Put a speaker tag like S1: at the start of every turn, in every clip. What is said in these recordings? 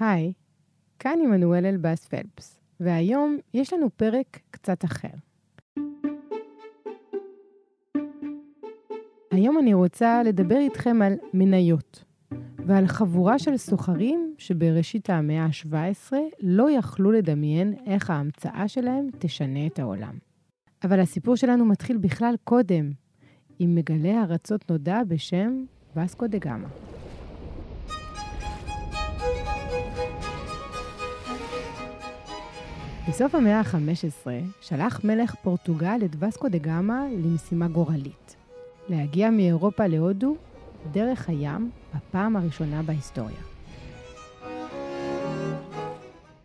S1: היי, כאן עמנואל אלבאס פלפס, והיום יש לנו פרק קצת אחר. היום אני רוצה לדבר איתכם על מניות, ועל חבורה של סוחרים שבראשית המאה ה-17 לא יכלו לדמיין איך ההמצאה שלהם תשנה את העולם. אבל הסיפור שלנו מתחיל בכלל קודם, עם מגלה ארצות נודע בשם וסקו דה גמא. בסוף המאה ה-15 שלח מלך פורטוגל את וסקו דה גמא למשימה גורלית. להגיע מאירופה להודו דרך הים בפעם הראשונה בהיסטוריה.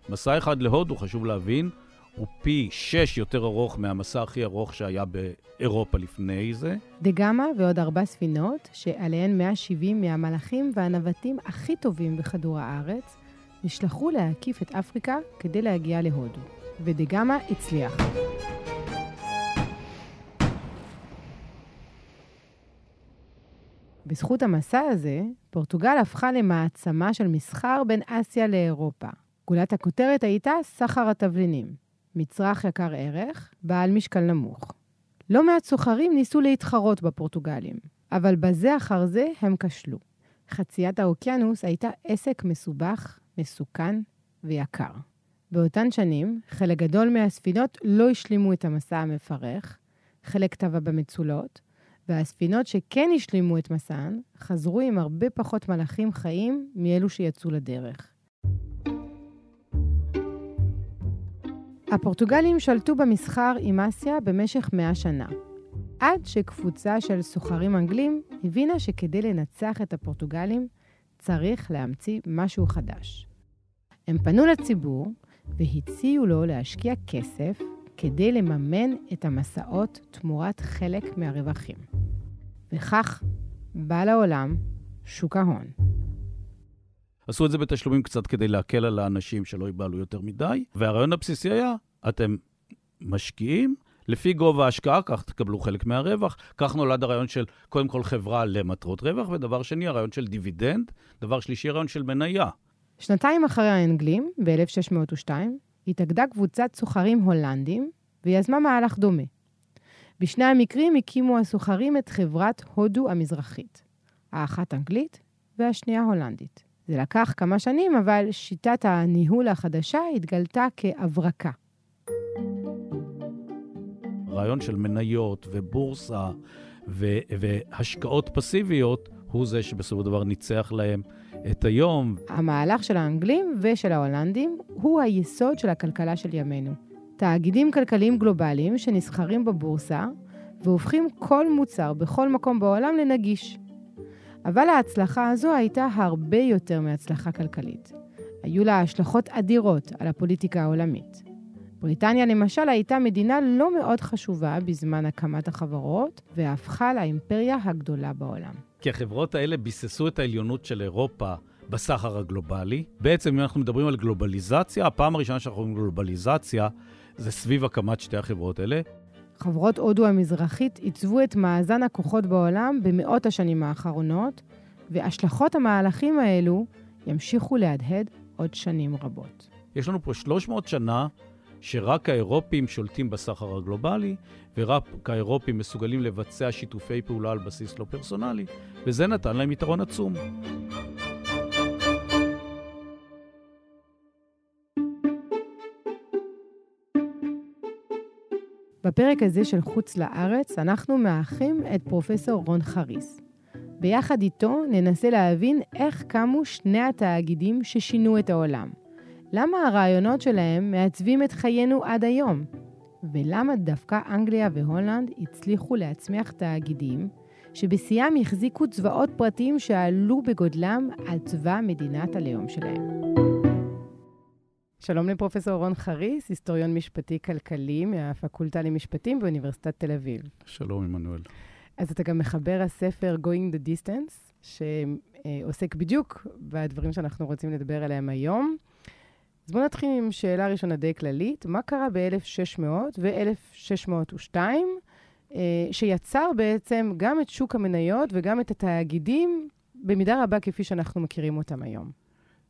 S2: מסע אחד להודו, חשוב להבין, הוא פי שש יותר ארוך מהמסע הכי ארוך שהיה באירופה לפני זה.
S1: דה גמא ועוד ארבע ספינות, שעליהן 170 מהמלאכים והנווטים הכי טובים בכדור הארץ, נשלחו להקיף את אפריקה כדי להגיע להודו. ודה גמא הצליח. בזכות המסע הזה, פורטוגל הפכה למעצמה של מסחר בין אסיה לאירופה. גולת הכותרת הייתה סחר התבלינים, מצרך יקר ערך, בעל משקל נמוך. לא מעט סוחרים ניסו להתחרות בפורטוגלים, אבל בזה אחר זה הם כשלו. חציית האוקיינוס הייתה עסק מסובך, מסוכן ויקר. באותן שנים, חלק גדול מהספינות לא השלימו את המסע המפרך, חלק טבע במצולות, והספינות שכן השלימו את מסען, חזרו עם הרבה פחות מלאכים חיים מאלו שיצאו לדרך. הפורטוגלים שלטו במסחר עם אסיה במשך מאה שנה, עד שקבוצה של סוחרים אנגלים הבינה שכדי לנצח את הפורטוגלים צריך להמציא משהו חדש. הם פנו לציבור והציעו לו להשקיע כסף כדי לממן את המסעות תמורת חלק מהרווחים. וכך בא לעולם שוק ההון.
S2: עשו את זה בתשלומים קצת כדי להקל על האנשים שלא ייבהלו יותר מדי, והרעיון הבסיסי היה, אתם משקיעים, לפי גובה ההשקעה, כך תקבלו חלק מהרווח. כך נולד הרעיון של, קודם כל, חברה למטרות רווח, ודבר שני, הרעיון של דיבידנד, דבר שלישי, הרעיון של מניה.
S1: שנתיים אחרי האנגלים, ב-1602, התאגדה קבוצת סוחרים הולנדים ויזמה מהלך דומה. בשני המקרים הקימו הסוחרים את חברת הודו המזרחית, האחת אנגלית והשנייה הולנדית. זה לקח כמה שנים, אבל שיטת הניהול החדשה התגלתה כהברקה.
S2: רעיון של מניות ובורסה ו- והשקעות פסיביות הוא זה שבסופו של דבר ניצח להם את היום.
S1: המהלך של האנגלים ושל ההולנדים הוא היסוד של הכלכלה של ימינו. תאגידים כלכליים גלובליים שנסחרים בבורסה והופכים כל מוצר בכל מקום בעולם לנגיש. אבל ההצלחה הזו הייתה הרבה יותר מהצלחה כלכלית. היו לה השלכות אדירות על הפוליטיקה העולמית. בריטניה למשל הייתה מדינה לא מאוד חשובה בזמן הקמת החברות, והפכה לאימפריה הגדולה בעולם.
S2: כי החברות האלה ביססו את העליונות של אירופה בסחר הגלובלי. בעצם, אם אנחנו מדברים על גלובליזציה, הפעם הראשונה שאנחנו רואים גלובליזציה זה סביב הקמת שתי החברות האלה.
S1: חברות הודו המזרחית עיצבו את מאזן הכוחות בעולם במאות השנים האחרונות, והשלכות המהלכים האלו ימשיכו להדהד עוד שנים רבות.
S2: יש לנו פה 300 שנה שרק האירופים שולטים בסחר הגלובלי, ורק האירופים מסוגלים לבצע שיתופי פעולה על בסיס לא פרסונלי, וזה נתן להם יתרון עצום.
S1: בפרק הזה של חוץ לארץ, אנחנו מארחים את פרופסור רון חריס. ביחד איתו ננסה להבין איך קמו שני התאגידים ששינו את העולם. למה הרעיונות שלהם מעצבים את חיינו עד היום? ולמה דווקא אנגליה והולנד הצליחו להצמיח תאגידים שבשיאם החזיקו צבאות פרטיים שעלו בגודלם על צבא מדינת הלאום שלהם? שלום לפרופסור רון חריס, היסטוריון משפטי-כלכלי מהפקולטה למשפטים באוניברסיטת תל אביב.
S2: שלום, עמנואל.
S1: אז אתה גם מחבר הספר Going the Distance, שעוסק בדיוק בדברים שאנחנו רוצים לדבר עליהם היום. אז בואו נתחיל עם שאלה ראשונה די כללית. מה קרה ב-1600 ו-1602, שיצר בעצם גם את שוק המניות וגם את התאגידים, במידה רבה כפי שאנחנו מכירים אותם היום?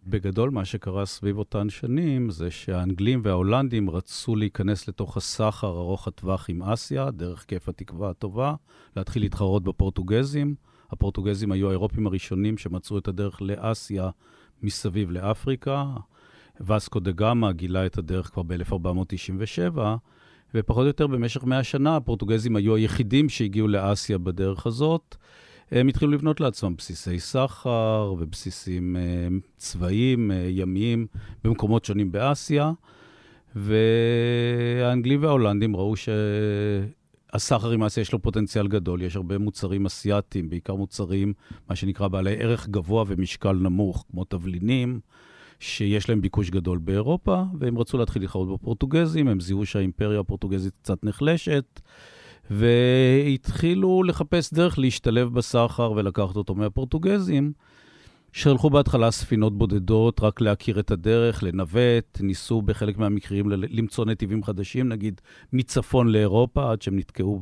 S2: בגדול, מה שקרה סביב אותן שנים זה שהאנגלים וההולנדים רצו להיכנס לתוך הסחר ארוך הטווח עם אסיה, דרך כיף התקווה הטובה, להתחיל להתחרות בפורטוגזים. הפורטוגזים היו האירופים הראשונים שמצאו את הדרך לאסיה מסביב לאפריקה. וסקו דה גמא גילה את הדרך כבר ב-1497, ופחות או יותר במשך 100 שנה הפורטוגזים היו היחידים שהגיעו לאסיה בדרך הזאת. הם התחילו לבנות לעצמם בסיסי סחר ובסיסים אה, צבאיים, אה, ימיים, במקומות שונים באסיה. והאנגלים וההולנדים ראו שהסחר עם אסיה יש לו פוטנציאל גדול, יש הרבה מוצרים אסייתיים, בעיקר מוצרים, מה שנקרא בעלי ערך גבוה ומשקל נמוך, כמו תבלינים, שיש להם ביקוש גדול באירופה, והם רצו להתחיל להתחרות בפורטוגזים, הם זיהו שהאימפריה הפורטוגזית קצת נחלשת. והתחילו לחפש דרך להשתלב בסחר ולקחת אותו מהפורטוגזים, שהלכו בהתחלה ספינות בודדות, רק להכיר את הדרך, לנווט, ניסו בחלק מהמקרים למצוא נתיבים חדשים, נגיד מצפון לאירופה, עד שהם נתקעו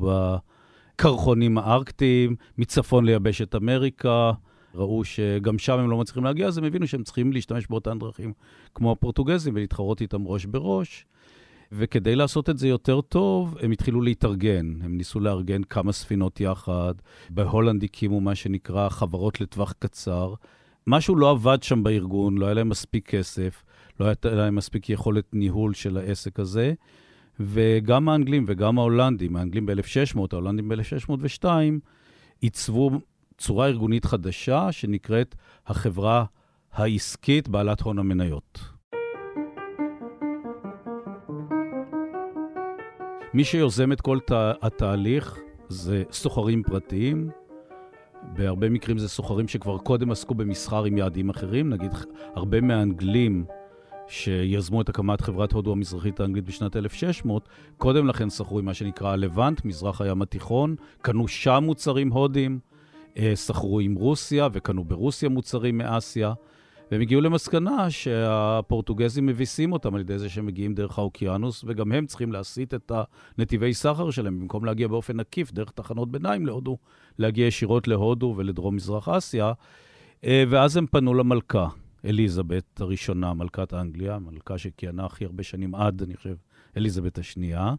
S2: בקרחונים הארקטיים, מצפון ליבשת אמריקה. ראו שגם שם הם לא מצליחים להגיע, אז הם הבינו שהם צריכים להשתמש באותן דרכים כמו הפורטוגזים ולהתחרות איתם ראש בראש. וכדי לעשות את זה יותר טוב, הם התחילו להתארגן. הם ניסו לארגן כמה ספינות יחד. בהולנד הקימו מה שנקרא חברות לטווח קצר. משהו לא עבד שם בארגון, לא היה להם מספיק כסף, לא הייתה להם מספיק יכולת ניהול של העסק הזה. וגם האנגלים וגם ההולנדים, האנגלים ב-1600, ההולנדים ב-1602, עיצבו צורה ארגונית חדשה שנקראת החברה העסקית בעלת הון המניות. מי שיוזם את כל תה, התהליך זה סוחרים פרטיים. בהרבה מקרים זה סוחרים שכבר קודם עסקו במסחר עם יעדים אחרים. נגיד, הרבה מהאנגלים שיזמו את הקמת חברת הודו המזרחית האנגלית בשנת 1600, קודם לכן סחרו עם מה שנקרא הלבנט, מזרח הים התיכון, קנו שם מוצרים הודים, סחרו עם רוסיה וקנו ברוסיה מוצרים מאסיה. והם הגיעו למסקנה שהפורטוגזים מביסים אותם על ידי זה שהם מגיעים דרך האוקיינוס, וגם הם צריכים להסיט את הנתיבי סחר שלהם, במקום להגיע באופן עקיף דרך תחנות ביניים להודו, להגיע ישירות להודו ולדרום-מזרח אסיה. אה, ואז הם פנו למלכה, אליזבת הראשונה, מלכת אנגליה, מלכה שכיהנה הכי הרבה שנים עד, אני חושב, אליזבת השנייה.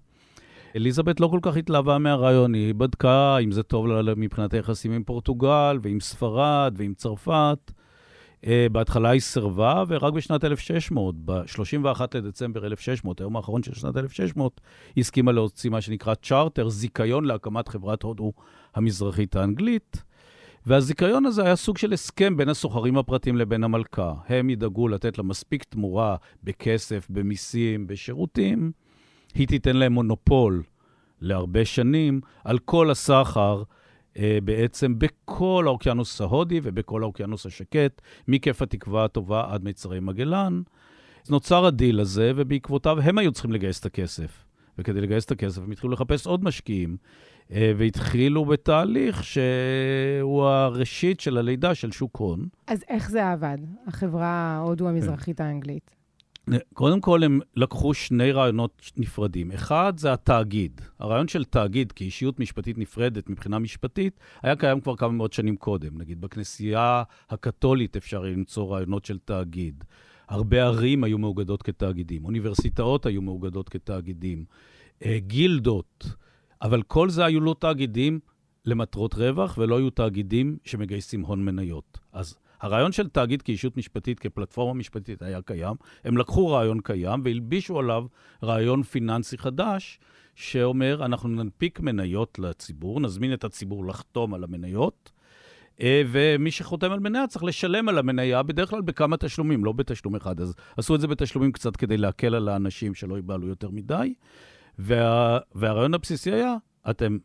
S2: אליזבת לא כל כך התלהבה מהרעיון, היא בדקה אם זה טוב לה מבחינת היחסים עם פורטוגל ועם ספרד ועם צרפת. Uh, בהתחלה היא סירבה, ורק בשנת 1600, ב-31 לדצמבר 1600, היום האחרון של שנת 1600, היא הסכימה להוציא מה שנקרא צ'רטר, זיכיון להקמת חברת הודו המזרחית האנגלית. והזיכיון הזה היה סוג של הסכם בין הסוחרים הפרטיים לבין המלכה. הם ידאגו לתת לה מספיק תמורה בכסף, במיסים, בשירותים. היא תיתן להם מונופול להרבה שנים על כל הסחר אה, בעצם בכל האוקיינוס ההודי ובכל האוקיינוס השקט, מכיף התקווה הטובה עד מיצרי מגלן. נוצר הדיל הזה, ובעקבותיו הם היו צריכים לגייס את הכסף. וכדי לגייס את הכסף הם התחילו לחפש עוד משקיעים, אה, והתחילו בתהליך שהוא הראשית של הלידה של שוק הון.
S1: אז איך זה עבד, החברה ההודו המזרחית האנגלית?
S2: קודם כל, הם לקחו שני רעיונות נפרדים. אחד זה התאגיד. הרעיון של תאגיד כאישיות משפטית נפרדת מבחינה משפטית היה קיים כבר כמה מאות שנים קודם. נגיד, בכנסייה הקתולית אפשר למצוא רעיונות של תאגיד. הרבה ערים היו מאוגדות כתאגידים, אוניברסיטאות היו מאוגדות כתאגידים, אה, גילדות, אבל כל זה היו לא תאגידים למטרות רווח ולא היו תאגידים שמגייסים הון מניות. אז הרעיון של תאגיד כאישות משפטית, כפלטפורמה משפטית, היה קיים. הם לקחו רעיון קיים והלבישו עליו רעיון פיננסי חדש, שאומר, אנחנו ננפיק מניות לציבור, נזמין את הציבור לחתום על המניות, אה, ומי שחותם על מניה צריך לשלם על המניה, בדרך כלל בכמה תשלומים, לא בתשלום אחד. אז עשו את זה בתשלומים קצת כדי להקל על האנשים שלא ייבהלו יותר מדי. וה, והרעיון הבסיסי היה, אתם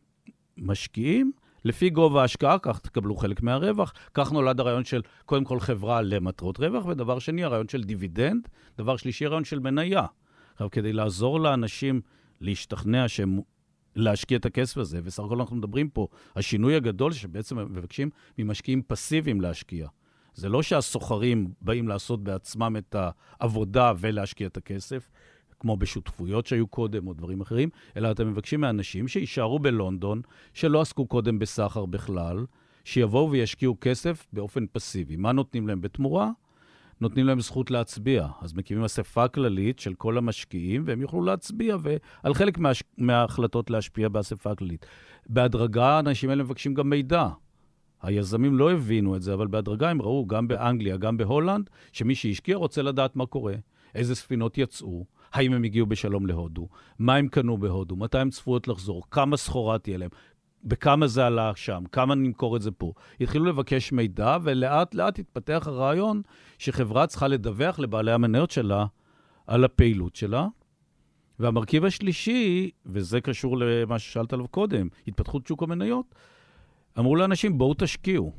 S2: משקיעים, לפי גובה ההשקעה, כך תקבלו חלק מהרווח. כך נולד הרעיון של, קודם כל, חברה למטרות רווח, ודבר שני, הרעיון של דיבידנד. דבר שלישי, הרעיון של מניה. עכשיו, כדי לעזור לאנשים להשתכנע שהם... להשקיע את הכסף הזה, וסך הכל אנחנו מדברים פה, השינוי הגדול שבעצם מבקשים ממשקיעים פסיביים להשקיע. זה לא שהסוחרים באים לעשות בעצמם את העבודה ולהשקיע את הכסף, כמו בשותפויות שהיו קודם או דברים אחרים, אלא אתם מבקשים מאנשים שיישארו בלונדון, שלא עסקו קודם בסחר בכלל, שיבואו וישקיעו כסף באופן פסיבי. מה נותנים להם בתמורה? נותנים להם זכות להצביע. אז מקימים אספה כללית של כל המשקיעים, והם יוכלו להצביע ועל חלק מה, מההחלטות להשפיע באספה הכללית. בהדרגה האנשים האלה מבקשים גם מידע. היזמים לא הבינו את זה, אבל בהדרגה הם ראו, גם באנגליה, גם בהולנד, שמי שהשקיע רוצה לדעת מה קורה, איזה ספינות יצאו, האם הם הגיעו בשלום להודו, מה הם קנו בהודו, מתי הם צפויות לחזור, כמה סחורה תהיה להם, בכמה זה עלה שם, כמה נמכור את זה פה. התחילו לבקש מידע, ולאט לאט התפתח הרעיון שחברה צריכה לדווח לבעלי המניות שלה על הפעילות שלה. והמרכיב השלישי, וזה קשור למה ששאלת עליו קודם, התפתחות שוק המניות, אמרו לאנשים, בואו תשקיעו.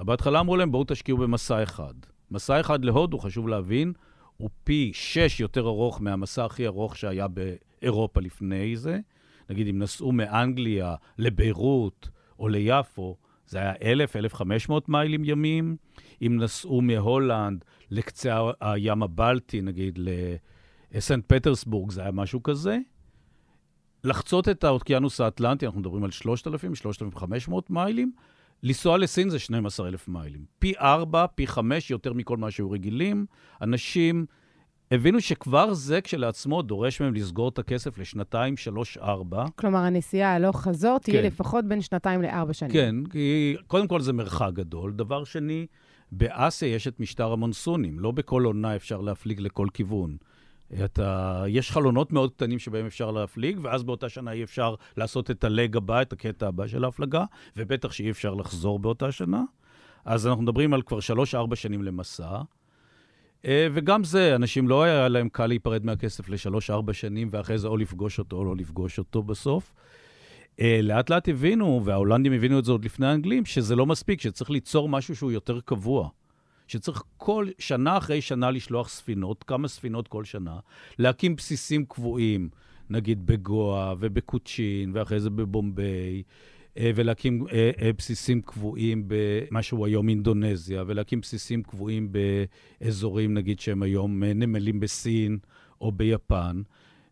S2: בהתחלה אמרו להם, בואו תשקיעו במסע אחד. מסע אחד להודו, חשוב להבין, הוא פי שש יותר ארוך מהמסע הכי ארוך שהיה באירופה לפני זה. נגיד, אם נסעו מאנגליה לביירות או ליפו, זה היה 1,000-1,500 מיילים ימים. אם נסעו מהולנד לקצה הים הבלטי, נגיד לסנט פטרסבורג, זה היה משהו כזה. לחצות את האוקיינוס האטלנטי, אנחנו מדברים על 3,000, 3,500 מיילים. לנסוע לסין זה 12,000 מיילים. פי 4, פי 5 יותר מכל מה שהיו רגילים. אנשים הבינו שכבר זה כשלעצמו דורש מהם לסגור את הכסף לשנתיים, שלוש, ארבע.
S1: כלומר, הנסיעה הלוך חזור תהיה כן. לפחות בין שנתיים לארבע שנים.
S2: כן, כי קודם כל זה מרחק גדול. דבר שני, באסיה יש את משטר המונסונים. לא בכל עונה אפשר להפליג לכל כיוון. אתה, יש חלונות מאוד קטנים שבהם אפשר להפליג, ואז באותה שנה אי אפשר לעשות את הלג הבא, את הקטע הבא של ההפלגה, ובטח שאי אפשר לחזור באותה שנה. אז אנחנו מדברים על כבר שלוש-ארבע שנים למסע. אה, וגם זה, אנשים לא היה להם קל להיפרד מהכסף לשלוש-ארבע שנים, ואחרי זה או לפגוש אותו או לא לפגוש אותו בסוף. אה, לאט לאט הבינו, וההולנדים הבינו את זה עוד לפני האנגלים, שזה לא מספיק, שצריך ליצור משהו שהוא יותר קבוע. שצריך כל שנה אחרי שנה לשלוח ספינות, כמה ספינות כל שנה, להקים בסיסים קבועים, נגיד בגואה ובקוצ'ין, ואחרי זה בבומביי, אה, ולהקים אה, אה, בסיסים קבועים במה שהוא היום אינדונזיה, ולהקים בסיסים קבועים באזורים, נגיד, שהם היום נמלים בסין או ביפן.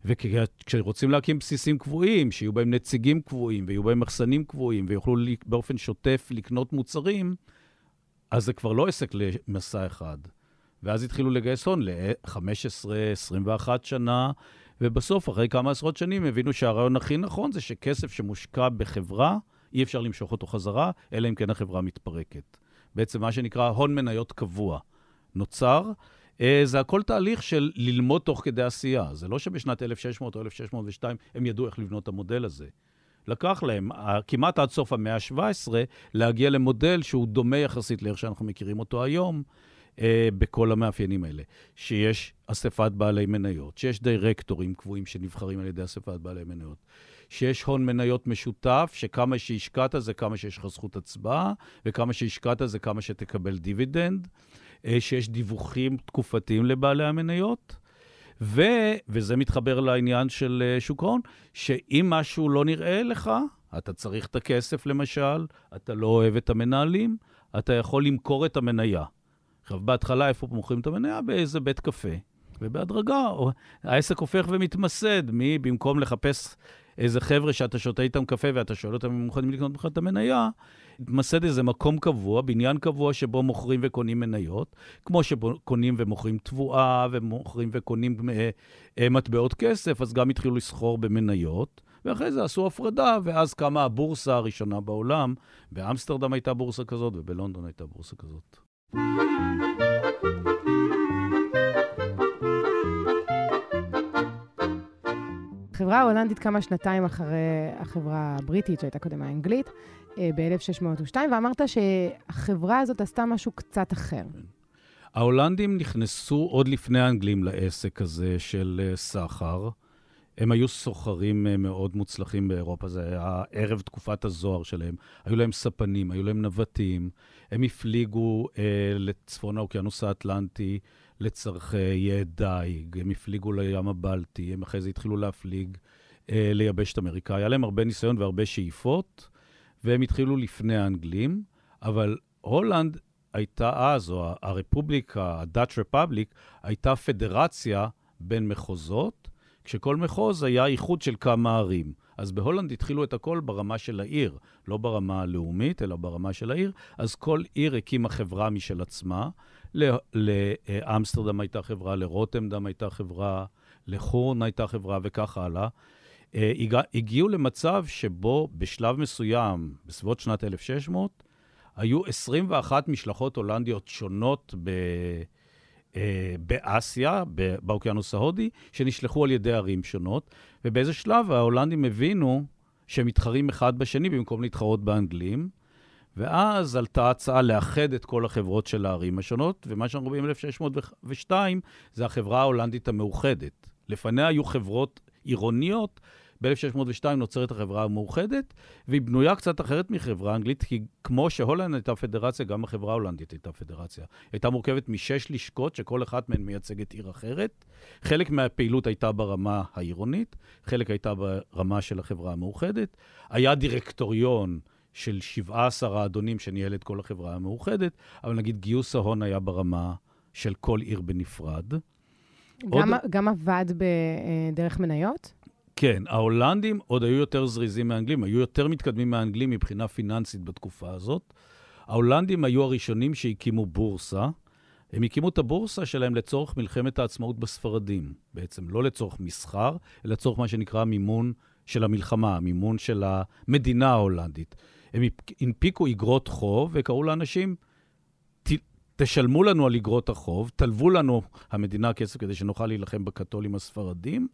S2: וכשרוצים להקים בסיסים קבועים, שיהיו בהם נציגים קבועים, ויהיו בהם מחסנים קבועים, ויוכלו באופן שוטף לקנות מוצרים, אז זה כבר לא עסק למסע אחד. ואז התחילו לגייס הון ל-15, 21 שנה, ובסוף, אחרי כמה עשרות שנים, הבינו שהרעיון הכי נכון זה שכסף שמושקע בחברה, אי אפשר למשוך אותו חזרה, אלא אם כן החברה מתפרקת. בעצם מה שנקרא הון מניות קבוע נוצר. אה, זה הכל תהליך של ללמוד תוך כדי עשייה. זה לא שבשנת 1600 או 1602 הם ידעו איך לבנות את המודל הזה. לקח להם כמעט עד סוף המאה ה-17 להגיע למודל שהוא דומה יחסית לאיך שאנחנו מכירים אותו היום, אה, בכל המאפיינים האלה. שיש אספת בעלי מניות, שיש דירקטורים קבועים שנבחרים על ידי אספת בעלי מניות, שיש הון מניות משותף, שכמה שהשקעת זה כמה שיש לך זכות הצבעה, וכמה שהשקעת זה כמה שתקבל דיבידנד, אה, שיש דיווחים תקופתיים לבעלי המניות. ו, וזה מתחבר לעניין של אה, שוק ההון, שאם משהו לא נראה לך, אתה צריך את הכסף למשל, אתה לא אוהב את המנהלים, אתה יכול למכור את המניה. עכשיו, בהתחלה, איפה מוכרים את המניה? באיזה בית קפה. ובהדרגה, העסק הופך ומתמסד, מי במקום לחפש איזה חבר'ה שאתה שותה איתם קפה ואתה שואל אותם אם הם מוכנים לקנות ממך את המניה, מתמסד איזה מקום קבוע, בניין קבוע שבו מוכרים וקונים מניות, כמו שקונים ומוכרים תבואה ומוכרים וקונים אה, אה, מטבעות כסף, אז גם התחילו לסחור במניות. ואחרי זה עשו הפרדה, ואז קמה הבורסה הראשונה בעולם. באמסטרדם הייתה בורסה כזאת, ובלונדון הייתה בורסה כזאת.
S1: החברה ההולנדית קמה שנתיים אחרי החברה הבריטית, שהייתה קודם האנגלית, אה, ב-1602, ואמרת שהחברה הזאת עשתה משהו קצת אחר.
S2: ההולנדים נכנסו עוד לפני האנגלים לעסק הזה של אה, סחר. הם היו סוחרים אה, מאוד מוצלחים באירופה, זה היה ערב תקופת הזוהר שלהם. היו להם ספנים, היו להם נווטים, הם הפליגו אה, לצפון האוקיינוס האטלנטי לצורכי דייג, הם הפליגו לים הבלטי, הם אחרי זה התחילו להפליג אה, ליבשת אמריקה. היה להם הרבה ניסיון והרבה שאיפות, והם התחילו לפני האנגלים, אבל הולנד הייתה אז, או הרפובליקה, ה-Dutch Republic, הייתה פדרציה בין מחוזות, כשכל מחוז היה איחוד של כמה ערים. אז בהולנד התחילו את הכל ברמה של העיר, לא ברמה הלאומית, אלא ברמה של העיר. אז כל עיר הקימה חברה משל עצמה. לאמסטרדם הייתה חברה, לרוטמדם הייתה חברה, לחורן הייתה חברה וכך הלאה. אה, הגיעו למצב שבו בשלב מסוים, בסביבות שנת 1600, היו 21 משלחות הולנדיות שונות ב... אה, באסיה, באוקיינוס ההודי, שנשלחו על ידי ערים שונות, ובאיזה שלב ההולנדים הבינו שהם מתחרים אחד בשני במקום להתחרות באנגלים, ואז עלתה הצעה לאחד את כל החברות של הערים השונות, ומה שאנחנו רואים ב-1602 זה החברה ההולנדית המאוחדת. לפניה היו חברות עירוניות ב-1602 נוצרת החברה המאוחדת, והיא בנויה קצת אחרת מחברה אנגלית, כי כמו שהולנד הייתה פדרציה, גם החברה ההולנדית הייתה פדרציה. היא הייתה מורכבת משש לשכות, שכל אחת מהן מייצגת עיר אחרת. חלק מהפעילות הייתה ברמה העירונית, חלק הייתה ברמה של החברה המאוחדת. היה דירקטוריון של 17 האדונים שניהל את כל החברה המאוחדת, אבל נגיד גיוס ההון היה ברמה של כל עיר בנפרד.
S1: גם, עוד... גם עבד בדרך מניות?
S2: כן, ההולנדים עוד היו יותר זריזים מהאנגלים, היו יותר מתקדמים מהאנגלים מבחינה פיננסית בתקופה הזאת. ההולנדים היו הראשונים שהקימו בורסה. הם הקימו את הבורסה שלהם לצורך מלחמת העצמאות בספרדים. בעצם לא לצורך מסחר, אלא לצורך מה שנקרא מימון של המלחמה, מימון של המדינה ההולנדית. הם הנפיקו איגרות חוב וקראו לאנשים, תשלמו לנו על איגרות החוב, תלוו לנו המדינה כסף כדי שנוכל להילחם בקתולים הספרדים,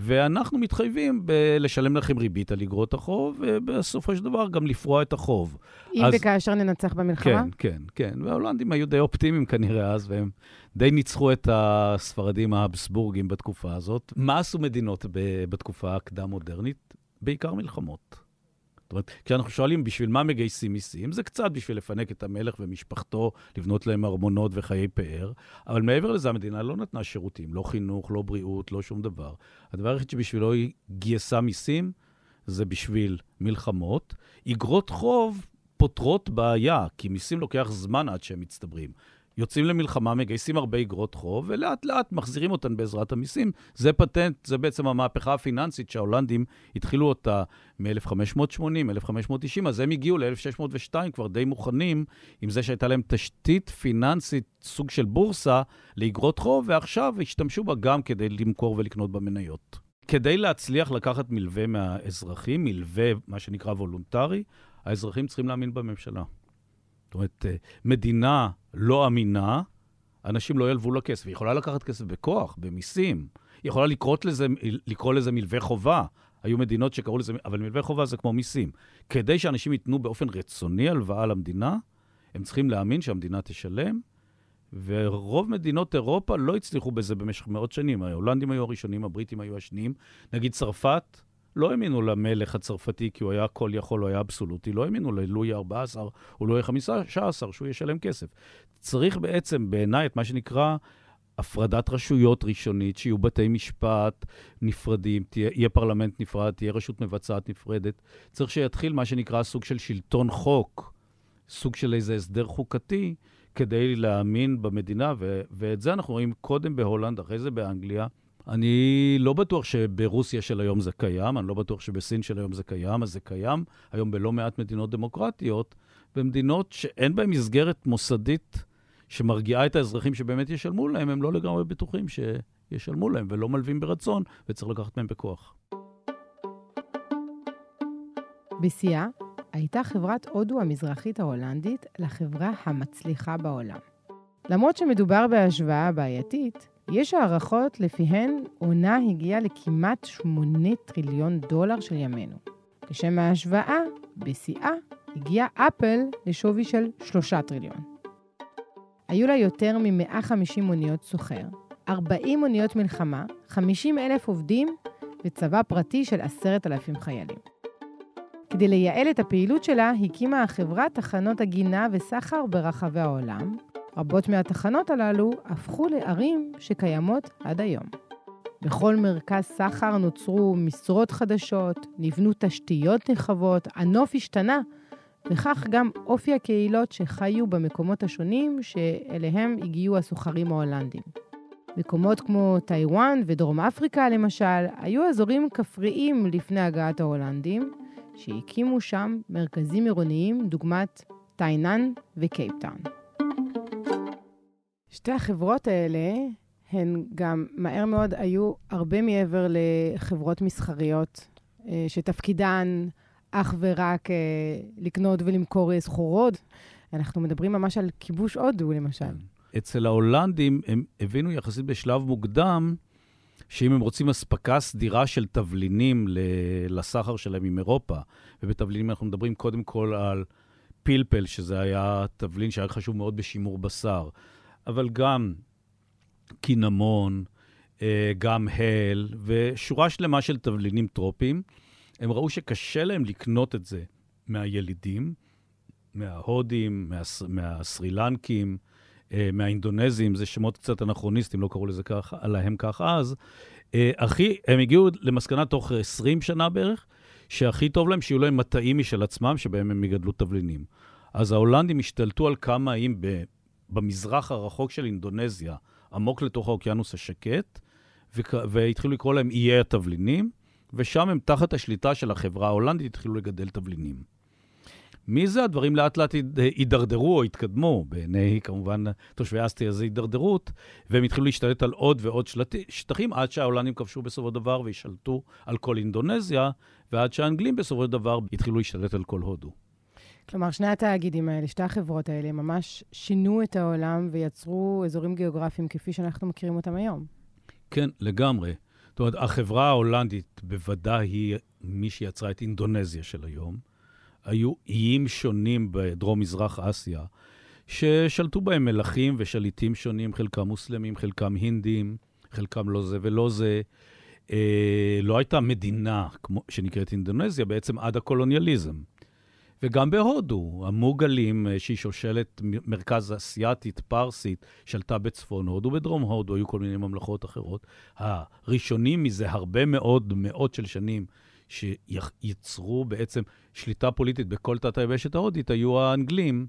S2: ואנחנו מתחייבים ב- לשלם לכם ריבית על אגרות החוב, ובסופו של דבר גם לפרוע את החוב.
S1: אם אז... וכאשר ננצח במלחמה?
S2: כן, כן, כן. וההולנדים היו די אופטימיים כנראה אז, והם די ניצחו את הספרדים האבסבורגים בתקופה הזאת. מה עשו מדינות ב- בתקופה הקדם-מודרנית? בעיקר מלחמות. זאת אומרת, כשאנחנו שואלים בשביל מה מגייסים מיסים, זה קצת בשביל לפנק את המלך ומשפחתו, לבנות להם ארמונות וחיי פאר, אבל מעבר לזה המדינה לא נתנה שירותים, לא חינוך, לא בריאות, לא שום דבר. הדבר היחיד שבשבילו היא גייסה מיסים, זה בשביל מלחמות. אגרות חוב פותרות בעיה, כי מיסים לוקח זמן עד שהם מצטברים. יוצאים למלחמה, מגייסים הרבה אגרות חוב, ולאט לאט מחזירים אותן בעזרת המיסים. זה פטנט, זה בעצם המהפכה הפיננסית שההולנדים התחילו אותה מ-1580, 1590, אז הם הגיעו ל-1602 כבר די מוכנים עם זה שהייתה להם תשתית פיננסית, סוג של בורסה, לאגרות חוב, ועכשיו השתמשו בה גם כדי למכור ולקנות במניות. כדי להצליח לקחת מלווה מהאזרחים, מלווה, מה שנקרא וולונטרי, האזרחים צריכים להאמין בממשלה. זאת אומרת, אה, מדינה לא אמינה, אנשים לא ילוו לה כסף. היא יכולה לקחת כסף בכוח, במיסים. היא יכולה לזה, לקרוא לזה מלווה חובה. היו מדינות שקראו לזה, אבל מלווה חובה זה כמו מיסים. כדי שאנשים ייתנו באופן רצוני הלוואה למדינה, הם צריכים להאמין שהמדינה תשלם, ורוב מדינות אירופה לא הצליחו בזה במשך מאות שנים. ההולנדים היו הראשונים, הבריטים היו השניים. נגיד צרפת, לא האמינו למלך הצרפתי כי הוא היה כל יכול, הוא היה אבסולוטי, לא האמינו ללואי ה-14 או לואי ה-15 שהוא ישלם כסף. צריך בעצם, בעיניי, את מה שנקרא הפרדת רשויות ראשונית, שיהיו בתי משפט נפרדים, תהיה, יהיה פרלמנט נפרד, תהיה רשות מבצעת נפרדת. צריך שיתחיל מה שנקרא סוג של שלטון חוק, סוג של איזה הסדר חוקתי, כדי להאמין במדינה, ו- ואת זה אנחנו רואים קודם בהולנד, אחרי זה באנגליה. אני לא בטוח שברוסיה של היום זה קיים, אני לא בטוח שבסין של היום זה קיים, אז זה קיים היום בלא מעט מדינות דמוקרטיות, במדינות שאין בהן מסגרת מוסדית שמרגיעה את האזרחים שבאמת ישלמו להם, הם לא לגמרי בטוחים שישלמו להם ולא מלווים ברצון, וצריך לקחת מהם בכוח.
S1: בשיאה הייתה חברת הודו המזרחית ההולנדית לחברה המצליחה בעולם. למרות שמדובר בהשוואה בעייתית, יש הערכות לפיהן עונה הגיעה לכמעט 8 טריליון דולר של ימינו. לשם ההשוואה, בשיאה הגיעה אפל לשווי של 3 טריליון. היו לה יותר מ-150 אוניות סוחר, 40 אוניות מלחמה, 50 אלף עובדים וצבא פרטי של 10,000 חיילים. כדי לייעל את הפעילות שלה, הקימה החברה תחנות הגינה וסחר ברחבי העולם, רבות מהתחנות הללו הפכו לערים שקיימות עד היום. בכל מרכז סחר נוצרו משרות חדשות, נבנו תשתיות נרחבות, הנוף השתנה, וכך גם אופי הקהילות שחיו במקומות השונים שאליהם הגיעו הסוחרים ההולנדים. מקומות כמו טיוואן ודרום אפריקה, למשל, היו אזורים כפריים לפני הגעת ההולנדים, שהקימו שם מרכזים עירוניים דוגמת טאינאן וקייפטאון. שתי החברות האלה הן גם מהר מאוד היו הרבה מעבר לחברות מסחריות, אה, שתפקידן אך ורק אה, לקנות ולמכור סחורות. אנחנו מדברים ממש על כיבוש הודו, למשל.
S2: אצל ההולנדים הם הבינו יחסית בשלב מוקדם שאם הם רוצים אספקה סדירה של תבלינים לסחר שלהם עם אירופה, ובתבלינים אנחנו מדברים קודם כל על פלפל, שזה היה תבלין שהיה חשוב מאוד בשימור בשר, אבל גם קינמון, אה, גם הל, ושורה שלמה של תבלינים טרופיים. הם ראו שקשה להם לקנות את זה מהילידים, מההודים, מהסרילנקים, אה, מהאינדונזים, זה שמות קצת אנכרוניסטים, לא קראו לזה ככה, להם כך אז. אה, הכי, הם הגיעו למסקנה תוך 20 שנה בערך, שהכי טוב להם שיהיו להם מטעים משל עצמם, שבהם הם יגדלו תבלינים. אז ההולנדים השתלטו על כמה איים במזרח הרחוק של אינדונזיה, עמוק לתוך האוקיינוס השקט, והתחילו לקרוא להם איי התבלינים, ושם הם תחת השליטה של החברה ההולנדית התחילו לגדל תבלינים. מזה הדברים לאט לאט הידרדרו או התקדמו, בעיני כמובן תושבי אסטיה זה הידרדרות, והם התחילו להשתלט על עוד ועוד שלט... שטחים עד שההולנדים כבשו בסופו של דבר וישלטו על כל אינדונזיה, ועד שהאנגלים בסופו של דבר התחילו להשתלט על כל הודו.
S1: כלומר, שני התאגידים האלה, שתי החברות האלה, ממש שינו את העולם ויצרו אזורים גיאוגרפיים כפי שאנחנו מכירים אותם היום.
S2: כן, לגמרי. זאת אומרת, החברה ההולנדית בוודאי היא מי שיצרה את אינדונזיה של היום. היו איים שונים בדרום-מזרח אסיה, ששלטו בהם מלכים ושליטים שונים, חלקם מוסלמים, חלקם הינדים, חלקם לא זה ולא זה. אה, לא הייתה מדינה כמו, שנקראת אינדונזיה בעצם עד הקולוניאליזם. וגם בהודו, המוגלים, אה, שהיא שושלת מרכז אסייתית, פרסית, שלטה בצפון הודו, בדרום הודו היו כל מיני ממלכות אחרות. הראשונים מזה הרבה מאוד, מאות של שנים, שיצרו בעצם שליטה פוליטית בכל תת-היבשת ההודית, היו האנגלים,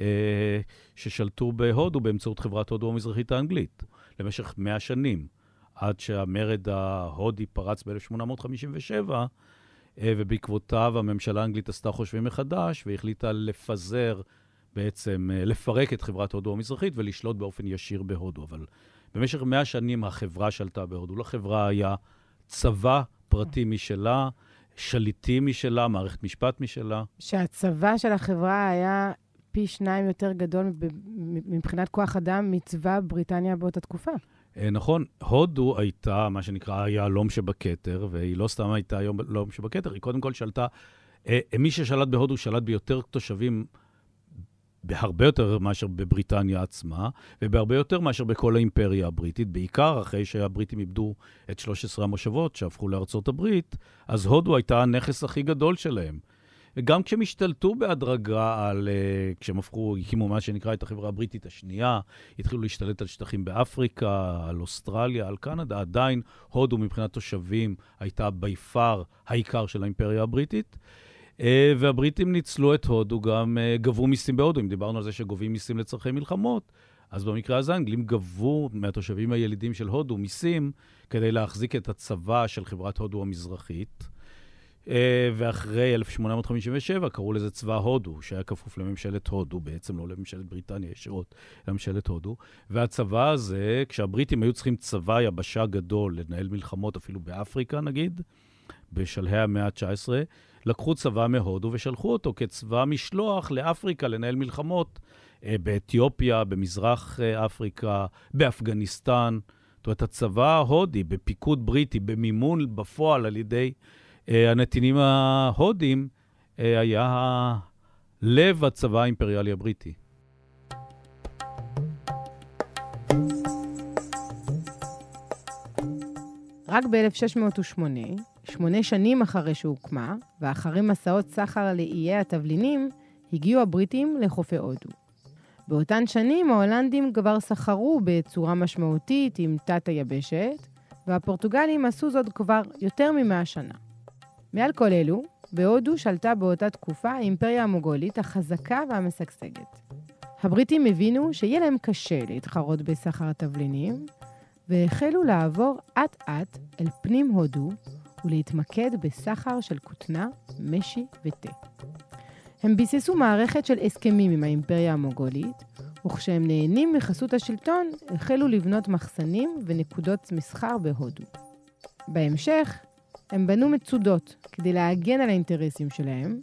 S2: אה, ששלטו בהודו באמצעות חברת הודו המזרחית האנגלית, למשך מאה שנים, עד שהמרד ההודי פרץ ב-1857, אה, ובעקבותיו הממשלה האנגלית עשתה חושבים מחדש, והחליטה לפזר, בעצם אה, לפרק את חברת הודו המזרחית ולשלוט באופן ישיר בהודו. אבל במשך מאה שנים החברה שלטה בהודו. לחברה היה צבא פרטי משלה, שליטים משלה, מערכת משפט משלה.
S1: שהצבא של החברה היה פי שניים יותר גדול מבחינת כוח אדם מצבא בריטניה באותה תקופה.
S2: אה, נכון, הודו הייתה מה שנקרא היהלום שבכתר, והיא לא סתם הייתה היהלום שבכתר, היא קודם כל שלטה, אה, מי ששלט בהודו שלט ביותר תושבים בהרבה יותר מאשר בבריטניה עצמה, ובהרבה יותר מאשר בכל האימפריה הבריטית, בעיקר אחרי שהבריטים איבדו את 13 המושבות שהפכו לארצות הברית, אז הודו הייתה הנכס הכי גדול שלהם. וגם כשהם השתלטו בהדרגה על, uh, כשהם הפכו, הקימו מה שנקרא את החברה הבריטית השנייה, התחילו להשתלט על שטחים באפריקה, על אוסטרליה, על קנדה, עדיין הודו מבחינת תושבים הייתה בי פאר העיקר של האימפריה הבריטית. אה, והבריטים ניצלו את הודו, גם אה, גבו מיסים בהודו. אם דיברנו על זה שגובים מיסים לצורכי מלחמות, אז במקרה הזה האנגלים גבו מהתושבים הילידים של הודו מיסים כדי להחזיק את הצבא של חברת הודו המזרחית. אה, ואחרי 1857 קראו לזה צבא הודו, שהיה כפוף לממשלת הודו, בעצם לא לממשלת בריטניה ישירות, לממשלת הודו. והצבא הזה, כשהבריטים היו צריכים צבא יבשה גדול לנהל מלחמות, אפילו באפריקה נגיד, בשלהי המאה ה-19, לקחו צבא מהודו ושלחו אותו כצבא משלוח לאפריקה לנהל מלחמות אה, באתיופיה, במזרח אה, אפריקה, באפגניסטן. זאת אומרת, הצבא ההודי, בפיקוד בריטי, במימון בפועל על ידי הנתינים ההודים, היה לב הצבא האימפריאלי הבריטי.
S1: רק ב-1608 שמונה שנים אחרי שהוקמה, ואחרי מסעות סחר לאיי התבלינים, הגיעו הבריטים לחופי הודו. באותן שנים ההולנדים כבר סחרו בצורה משמעותית עם תת היבשת, והפורטוגלים עשו זאת כבר יותר ממאה שנה. מעל כל אלו, בהודו שלטה באותה תקופה האימפריה המוגולית החזקה והמשגשגת. הבריטים הבינו שיהיה להם קשה להתחרות בסחר התבלינים, והחלו לעבור אט-אט אל פנים הודו ולהתמקד בסחר של כותנה, משי ותה. הם ביססו מערכת של הסכמים עם האימפריה המוגולית, וכשהם נהנים מחסות השלטון, החלו לבנות מחסנים ונקודות מסחר בהודו. בהמשך, הם בנו מצודות כדי להגן על האינטרסים שלהם,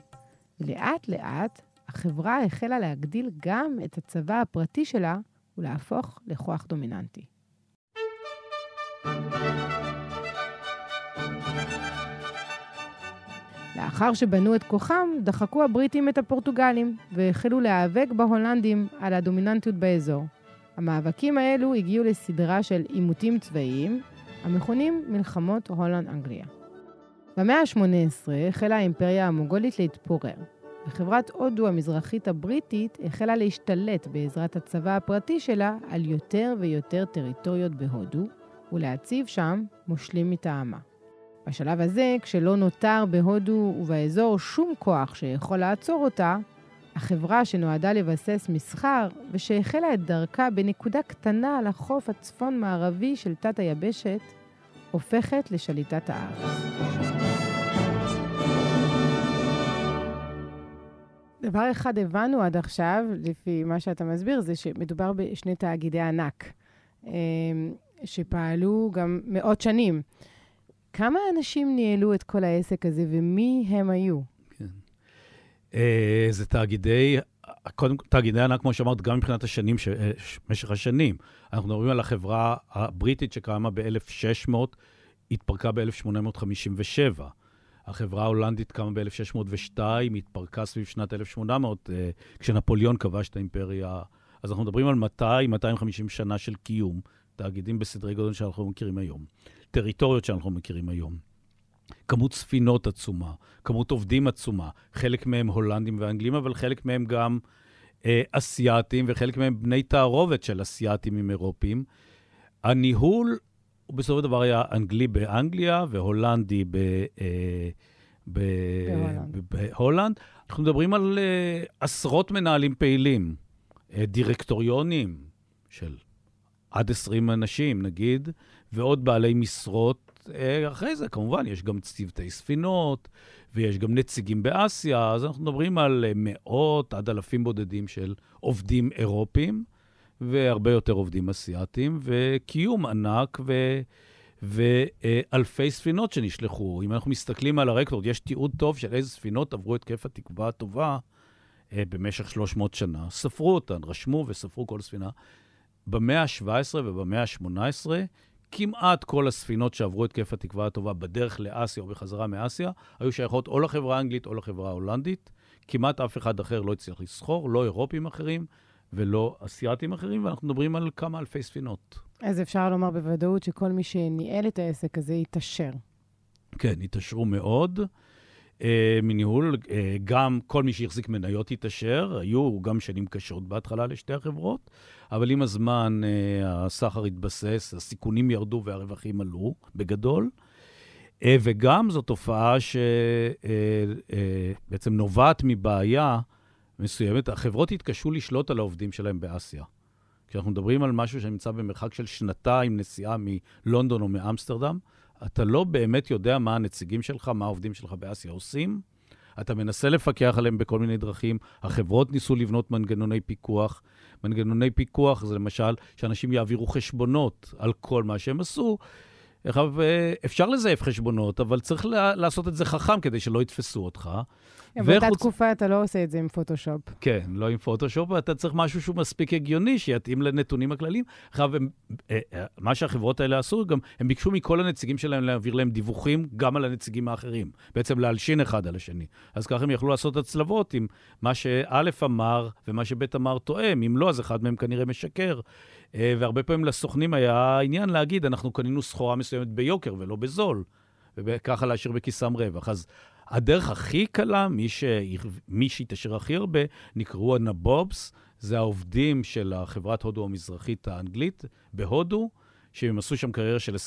S1: ולאט לאט החברה החלה להגדיל גם את הצבא הפרטי שלה ולהפוך לכוח דומיננטי. לאחר שבנו את כוחם, דחקו הבריטים את הפורטוגלים והחלו להיאבק בהולנדים על הדומיננטיות באזור. המאבקים האלו הגיעו לסדרה של עימותים צבאיים, המכונים מלחמות הולנד-אנגליה. במאה ה-18 החלה האימפריה המוגולית להתפורר, וחברת הודו המזרחית הבריטית החלה להשתלט בעזרת הצבא הפרטי שלה על יותר ויותר טריטוריות בהודו, ולהציב שם מושלים מטעמה. בשלב הזה, כשלא נותר בהודו ובאזור שום כוח שיכול לעצור אותה, החברה שנועדה לבסס מסחר ושהחלה את דרכה בנקודה קטנה על החוף הצפון-מערבי של תת-היבשת, הופכת לשליטת הארץ. דבר אחד הבנו עד עכשיו, לפי מה שאתה מסביר, זה שמדובר בשני תאגידי ענק, אמ, שפעלו גם מאות שנים. כמה אנשים ניהלו את כל העסק הזה ומי הם היו? כן.
S2: אה, זה תאגידי, קודם כל, תאגידי ענק, כמו שאמרת, גם מבחינת השנים, ש, אה, משך השנים. אנחנו מדברים על החברה הבריטית שקמה ב-1600, התפרקה ב-1857. החברה ההולנדית קמה ב-1602, התפרקה סביב שנת 1800, אה, כשנפוליאון כבש את האימפריה. אז אנחנו מדברים על 200-250 שנה של קיום, תאגידים בסדרי גודל שאנחנו מכירים היום. טריטוריות שאנחנו מכירים היום. כמות ספינות עצומה, כמות עובדים עצומה, חלק מהם הולנדים ואנגלים, אבל חלק מהם גם אה, אסייתים, וחלק מהם בני תערובת של אסייתים עם אירופים. הניהול, הוא בסופו של דבר היה אנגלי באנגליה והולנדי ב, אה, ב, בהולנד. בהולנד. אנחנו מדברים על אה, עשרות מנהלים פעילים, אה, דירקטוריונים של עד 20 אנשים, נגיד, ועוד בעלי משרות. אה, אחרי זה, כמובן, יש גם צוותי ספינות, ויש גם נציגים באסיה, אז אנחנו מדברים על מאות עד אלפים בודדים של עובדים אירופים, והרבה יותר עובדים אסיאתים, וקיום ענק ו... ואלפי ספינות שנשלחו. אם אנחנו מסתכלים על הרקורד, יש תיעוד טוב של איזה ספינות עברו את כיף התקווה הטובה אה, במשך 300 שנה. ספרו אותן, רשמו וספרו כל ספינה. במאה ה-17 ובמאה ה-18 כמעט כל הספינות שעברו את כיף התקווה הטובה בדרך לאסיה או בחזרה מאסיה, היו שייכות או לחברה האנגלית או לחברה ההולנדית. כמעט אף אחד אחר לא הצליח לסחור, לא אירופים אחרים ולא אסייתים אחרים, ואנחנו מדברים על כמה אלפי ספינות.
S1: אז אפשר לומר בוודאות שכל מי שניהל את העסק הזה התעשר.
S2: כן, התעשרו מאוד. אה, מניהול, אה, גם כל מי שהחזיק מניות התעשר, היו גם שנים קשות בהתחלה לשתי החברות, אבל עם הזמן אה, הסחר התבסס, הסיכונים ירדו והרווחים עלו, בגדול. אה, וגם זו תופעה שבעצם אה, נובעת מבעיה מסוימת. החברות התקשו לשלוט על העובדים שלהם באסיה. כשאנחנו מדברים על משהו שנמצא במרחק של שנתיים נסיעה מלונדון או מאמסטרדם, אתה לא באמת יודע מה הנציגים שלך, מה העובדים שלך באסיה עושים. אתה מנסה לפקח עליהם בכל מיני דרכים. החברות ניסו לבנות מנגנוני פיקוח. מנגנוני פיקוח זה למשל שאנשים יעבירו חשבונות על כל מה שהם עשו. אפשר לזייף חשבונות, אבל צריך לעשות את זה חכם כדי שלא יתפסו אותך.
S1: באותה וחוץ... תקופה אתה לא עושה את זה עם פוטושופ.
S2: כן, לא עם פוטושופ, ואתה צריך משהו שהוא מספיק הגיוני, שיתאים לנתונים הכלליים. עכשיו, אה, אה, מה שהחברות האלה עשו, גם הם ביקשו מכל הנציגים שלהם להעביר להם דיווחים גם על הנציגים האחרים. בעצם להלשין אחד על השני. אז ככה הם יכלו לעשות הצלבות עם מה שא' אמר ומה שב' אמר תואם. אם לא, אז אחד מהם כנראה משקר. אה, והרבה פעמים לסוכנים היה עניין להגיד, אנחנו קנינו סחורה מסוימת ביוקר ולא בזול. וככה להשאיר בכיסם רווח. אז הדרך הכי קלה, מי, ש... מי שהתעשר הכי הרבה, נקראו הנבובס, זה העובדים של החברת הודו המזרחית האנגלית בהודו, שהם עשו שם קריירה של 20-30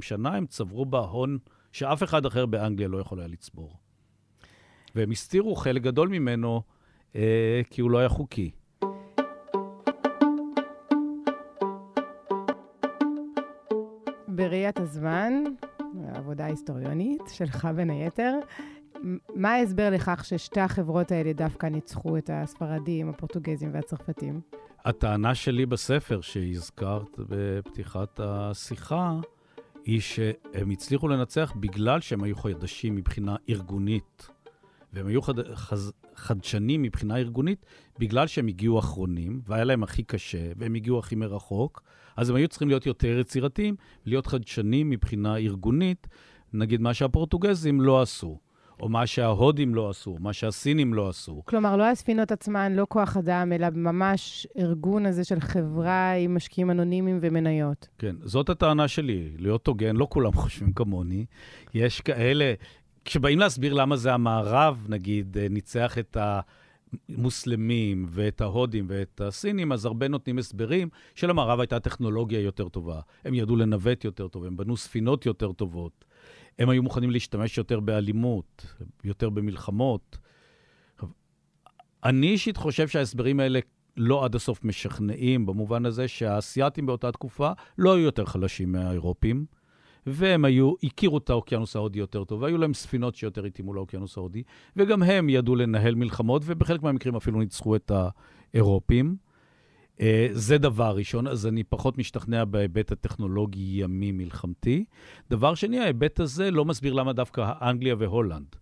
S2: שנה, הם צברו בה הון שאף אחד אחר באנגליה לא יכול היה לצבור. והם הסתירו חלק גדול ממנו אה, כי הוא לא היה חוקי.
S1: בראיית הזמן, העבודה ההיסטוריונית שלך בין היתר, מה ההסבר לכך ששתי החברות האלה דווקא ניצחו את הספרדים, הפורטוגזים והצרפתים?
S2: הטענה שלי בספר, שהזכרת בפתיחת השיחה, היא שהם הצליחו לנצח בגלל שהם היו חדשים מבחינה ארגונית. והם היו חד, חז, חדשנים מבחינה ארגונית בגלל שהם הגיעו אחרונים, והיה להם הכי קשה, והם הגיעו הכי מרחוק, אז הם היו צריכים להיות יותר יצירתיים, להיות חדשנים מבחינה ארגונית, נגיד מה שהפורטוגזים לא עשו. או מה שההודים לא עשו, מה שהסינים לא עשו.
S1: כלומר, לא הספינות עצמן, לא כוח אדם, אלא ממש ארגון הזה של חברה עם משקיעים אנונימיים ומניות.
S2: כן, זאת הטענה שלי, להיות הוגן, לא כולם חושבים כמוני. יש כאלה, כשבאים להסביר למה זה המערב, נגיד, אה, ניצח את המוסלמים ואת ההודים ואת הסינים, אז הרבה נותנים הסברים שלמערב הייתה טכנולוגיה יותר טובה. הם ידעו לנווט יותר טוב, הם בנו ספינות יותר טובות. הם היו מוכנים להשתמש יותר באלימות, יותר במלחמות. אני אישית חושב שההסברים האלה לא עד הסוף משכנעים, במובן הזה שהאסייתים באותה תקופה לא היו יותר חלשים מהאירופים, והם היו, הכירו את האוקיינוס ההודי יותר טוב, והיו להם ספינות שיותר התאימו לאוקיינוס ההודי, וגם הם ידעו לנהל מלחמות, ובחלק מהמקרים אפילו ניצחו את האירופים. Uh, זה דבר ראשון, אז אני פחות משתכנע בהיבט הטכנולוגי ימי מלחמתי. דבר שני, ההיבט הזה לא מסביר למה דווקא אנגליה והולנד.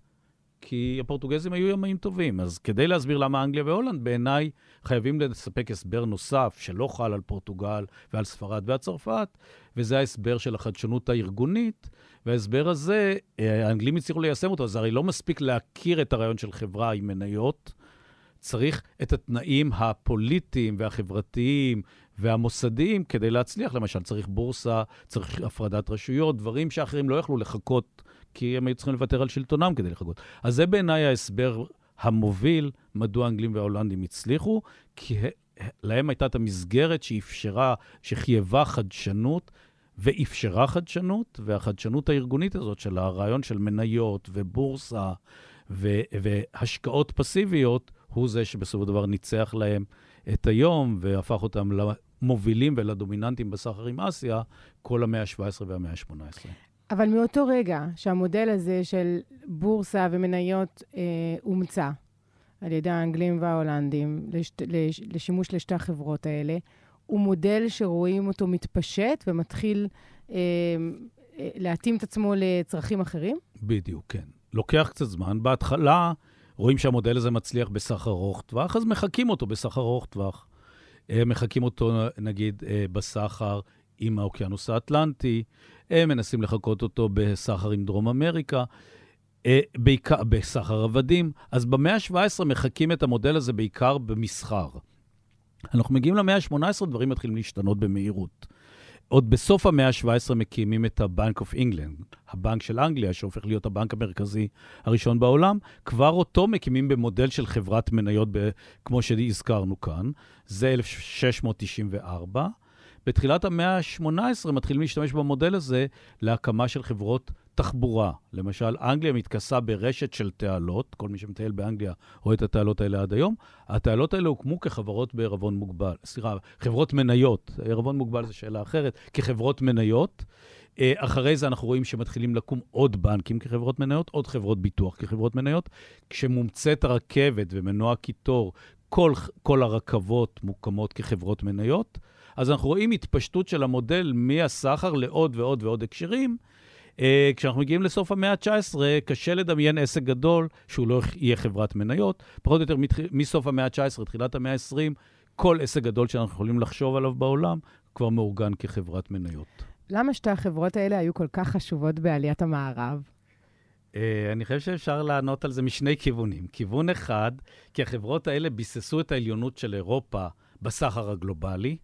S2: כי הפורטוגזים היו ימאים טובים, אז כדי להסביר למה אנגליה והולנד, בעיניי חייבים לספק הסבר נוסף שלא חל על פורטוגל ועל ספרד ועל צרפת, וזה ההסבר של החדשנות הארגונית, וההסבר הזה, אה, האנגלים הצליחו ליישם אותו, אז הרי לא מספיק להכיר את הרעיון של חברה עם מניות, צריך את התנאים הפוליטיים והחברתיים והמוסדיים כדי להצליח. למשל, צריך בורסה, צריך הפרדת רשויות, דברים שאחרים לא יכלו לחכות, כי הם היו צריכים לוותר על שלטונם כדי לחכות. אז זה בעיניי ההסבר המוביל מדוע האנגלים וההולנדים הצליחו, כי להם הייתה את המסגרת שאפשרה, שחייבה חדשנות. ואפשרה חדשנות, והחדשנות הארגונית הזאת של הרעיון של מניות ובורסה ו- והשקעות פסיביות, הוא זה שבסופו של דבר ניצח להם את היום והפך אותם למובילים ולדומיננטים בסחר עם אסיה כל המאה ה-17 והמאה ה-18.
S1: אבל מאותו רגע שהמודל הזה של בורסה ומניות אה, אומצה על ידי האנגלים וההולנדים לשת, לש, לשימוש לשתי החברות האלה, הוא מודל שרואים אותו מתפשט ומתחיל אה, אה, להתאים את עצמו לצרכים אחרים?
S2: בדיוק, כן. לוקח קצת זמן. בהתחלה רואים שהמודל הזה מצליח בסחר ארוך טווח, אז מחקים אותו בסחר ארוך טווח. אה, מחקים אותו, נגיד, אה, בסחר עם האוקיינוס האטלנטי, הם מנסים לחקות אותו בסחר עם דרום אמריקה, אה, בעיקר בסחר עבדים. אז במאה ה-17 מחקים את המודל הזה בעיקר במסחר. אנחנו מגיעים למאה ה-18, דברים מתחילים להשתנות במהירות. עוד בסוף המאה ה-17 מקימים את ה-Bank of England, הבנק של אנגליה, שהופך להיות הבנק המרכזי הראשון בעולם. כבר אותו מקימים במודל של חברת מניות, ב- כמו שהזכרנו כאן. זה 1694. בתחילת המאה ה-18 מתחילים להשתמש במודל הזה להקמה של חברות תחבורה. למשל, אנגליה מתכסה ברשת של תעלות, כל מי שמטייל באנגליה רואה את התעלות האלה עד היום. התעלות האלה הוקמו כחברות בערבון מוגבל, סליחה, חברות מניות. ערבון מוגבל זו שאלה אחרת, כחברות מניות. אה, אחרי זה אנחנו רואים שמתחילים לקום עוד בנקים כחברות מניות, עוד חברות ביטוח כחברות מניות. כשמומצאת הרכבת ומנוע קיטור, כל, כל הרכבות מוקמות כחברות מניות. אז אנחנו רואים התפשטות של המודל מהסחר לעוד ועוד ועוד הקשרים. Uh, כשאנחנו מגיעים לסוף המאה ה-19, קשה לדמיין עסק גדול שהוא לא יהיה חברת מניות. פחות או יותר מסוף המאה ה-19, תחילת המאה ה-20, כל עסק גדול שאנחנו יכולים לחשוב עליו בעולם כבר מאורגן כחברת מניות.
S1: למה שתי החברות האלה היו כל כך חשובות בעליית המערב?
S2: Uh, אני חושב שאפשר לענות על זה משני כיוונים. כיוון אחד, כי החברות האלה ביססו את העליונות של אירופה בסחר הגלובלי,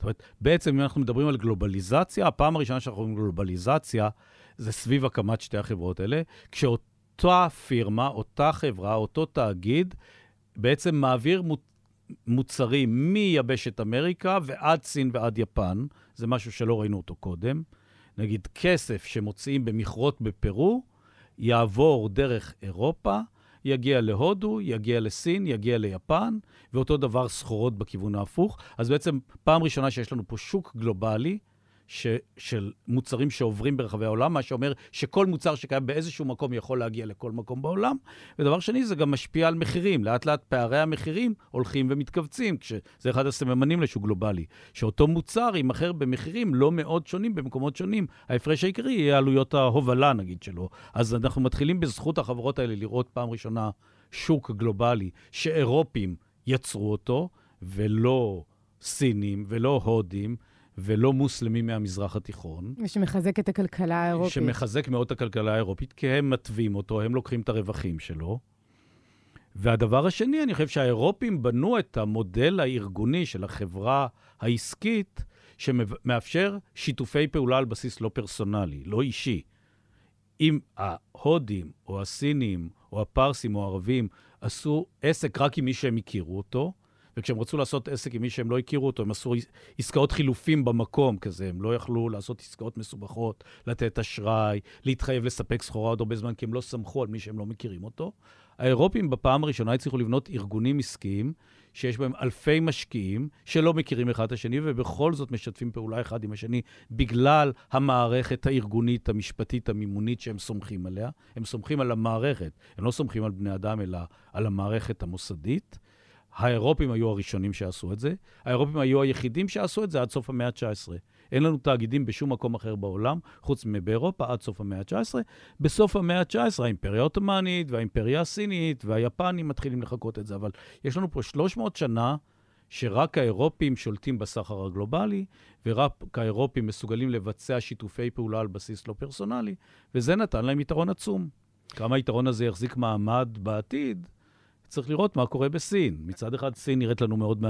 S2: זאת אומרת, בעצם אם אנחנו מדברים על גלובליזציה, הפעם הראשונה שאנחנו רואים גלובליזציה זה סביב הקמת שתי החברות האלה, כשאותה פירמה, אותה חברה, אותו תאגיד, בעצם מעביר מוצרים מיבשת אמריקה ועד סין ועד יפן, זה משהו שלא ראינו אותו קודם. נגיד, כסף שמוציאים במכרות בפרו, יעבור דרך אירופה, יגיע להודו, יגיע לסין, יגיע ליפן, ואותו דבר סחורות בכיוון ההפוך. אז בעצם פעם ראשונה שיש לנו פה שוק גלובלי, ש, של מוצרים שעוברים ברחבי העולם, מה שאומר שכל מוצר שקיים באיזשהו מקום יכול להגיע לכל מקום בעולם. ודבר שני, זה גם משפיע על מחירים. לאט לאט פערי המחירים הולכים ומתכווצים, כשזה אחד הסממנים לשוק גלובלי. שאותו מוצר יימכר במחירים לא מאוד שונים במקומות שונים. ההפרש העיקרי יהיה עלויות ההובלה, נגיד, שלו. אז אנחנו מתחילים בזכות החברות האלה לראות פעם ראשונה שוק גלובלי שאירופים יצרו אותו, ולא סינים ולא הודים. ולא מוסלמים מהמזרח התיכון.
S1: ושמחזק את הכלכלה האירופית.
S2: שמחזק מאוד את הכלכלה האירופית, כי הם מתווים אותו, הם לוקחים את הרווחים שלו. והדבר השני, אני חושב שהאירופים בנו את המודל הארגוני של החברה העסקית, שמאפשר שיתופי פעולה על בסיס לא פרסונלי, לא אישי. אם ההודים, או הסינים, או הפרסים, או הערבים, עשו עסק רק עם מי שהם הכירו אותו, וכשהם רצו לעשות עסק עם מי שהם לא הכירו אותו, הם עשו עסקאות חילופים במקום כזה, הם לא יכלו לעשות עסקאות מסובכות, לתת אשראי, להתחייב לספק סחורה עוד הרבה זמן, כי הם לא סמכו על מי שהם לא מכירים אותו. האירופים בפעם הראשונה הצליחו לבנות ארגונים עסקיים שיש בהם אלפי משקיעים שלא מכירים אחד את השני, ובכל זאת משתפים פעולה אחד עם השני בגלל המערכת הארגונית, המשפטית, המימונית שהם סומכים עליה. הם סומכים על המערכת, הם לא סומכים על בני אדם, אלא על המערכת המוסדית. האירופים היו הראשונים שעשו את זה. האירופים היו היחידים שעשו את זה עד סוף המאה ה-19. אין לנו תאגידים בשום מקום אחר בעולם, חוץ מבאירופה, עד סוף המאה ה-19. בסוף המאה ה-19 האימפריה העות'מאנית והאימפריה הסינית והיפנים מתחילים לחקות את זה, אבל יש לנו פה 300 שנה שרק האירופים שולטים בסחר הגלובלי, ורק האירופים מסוגלים לבצע שיתופי פעולה על בסיס לא פרסונלי, וזה נתן להם יתרון עצום. כמה היתרון הזה יחזיק מעמד בעתיד, צריך לראות מה קורה בסין. מצד אחד, סין נראית לנו מאוד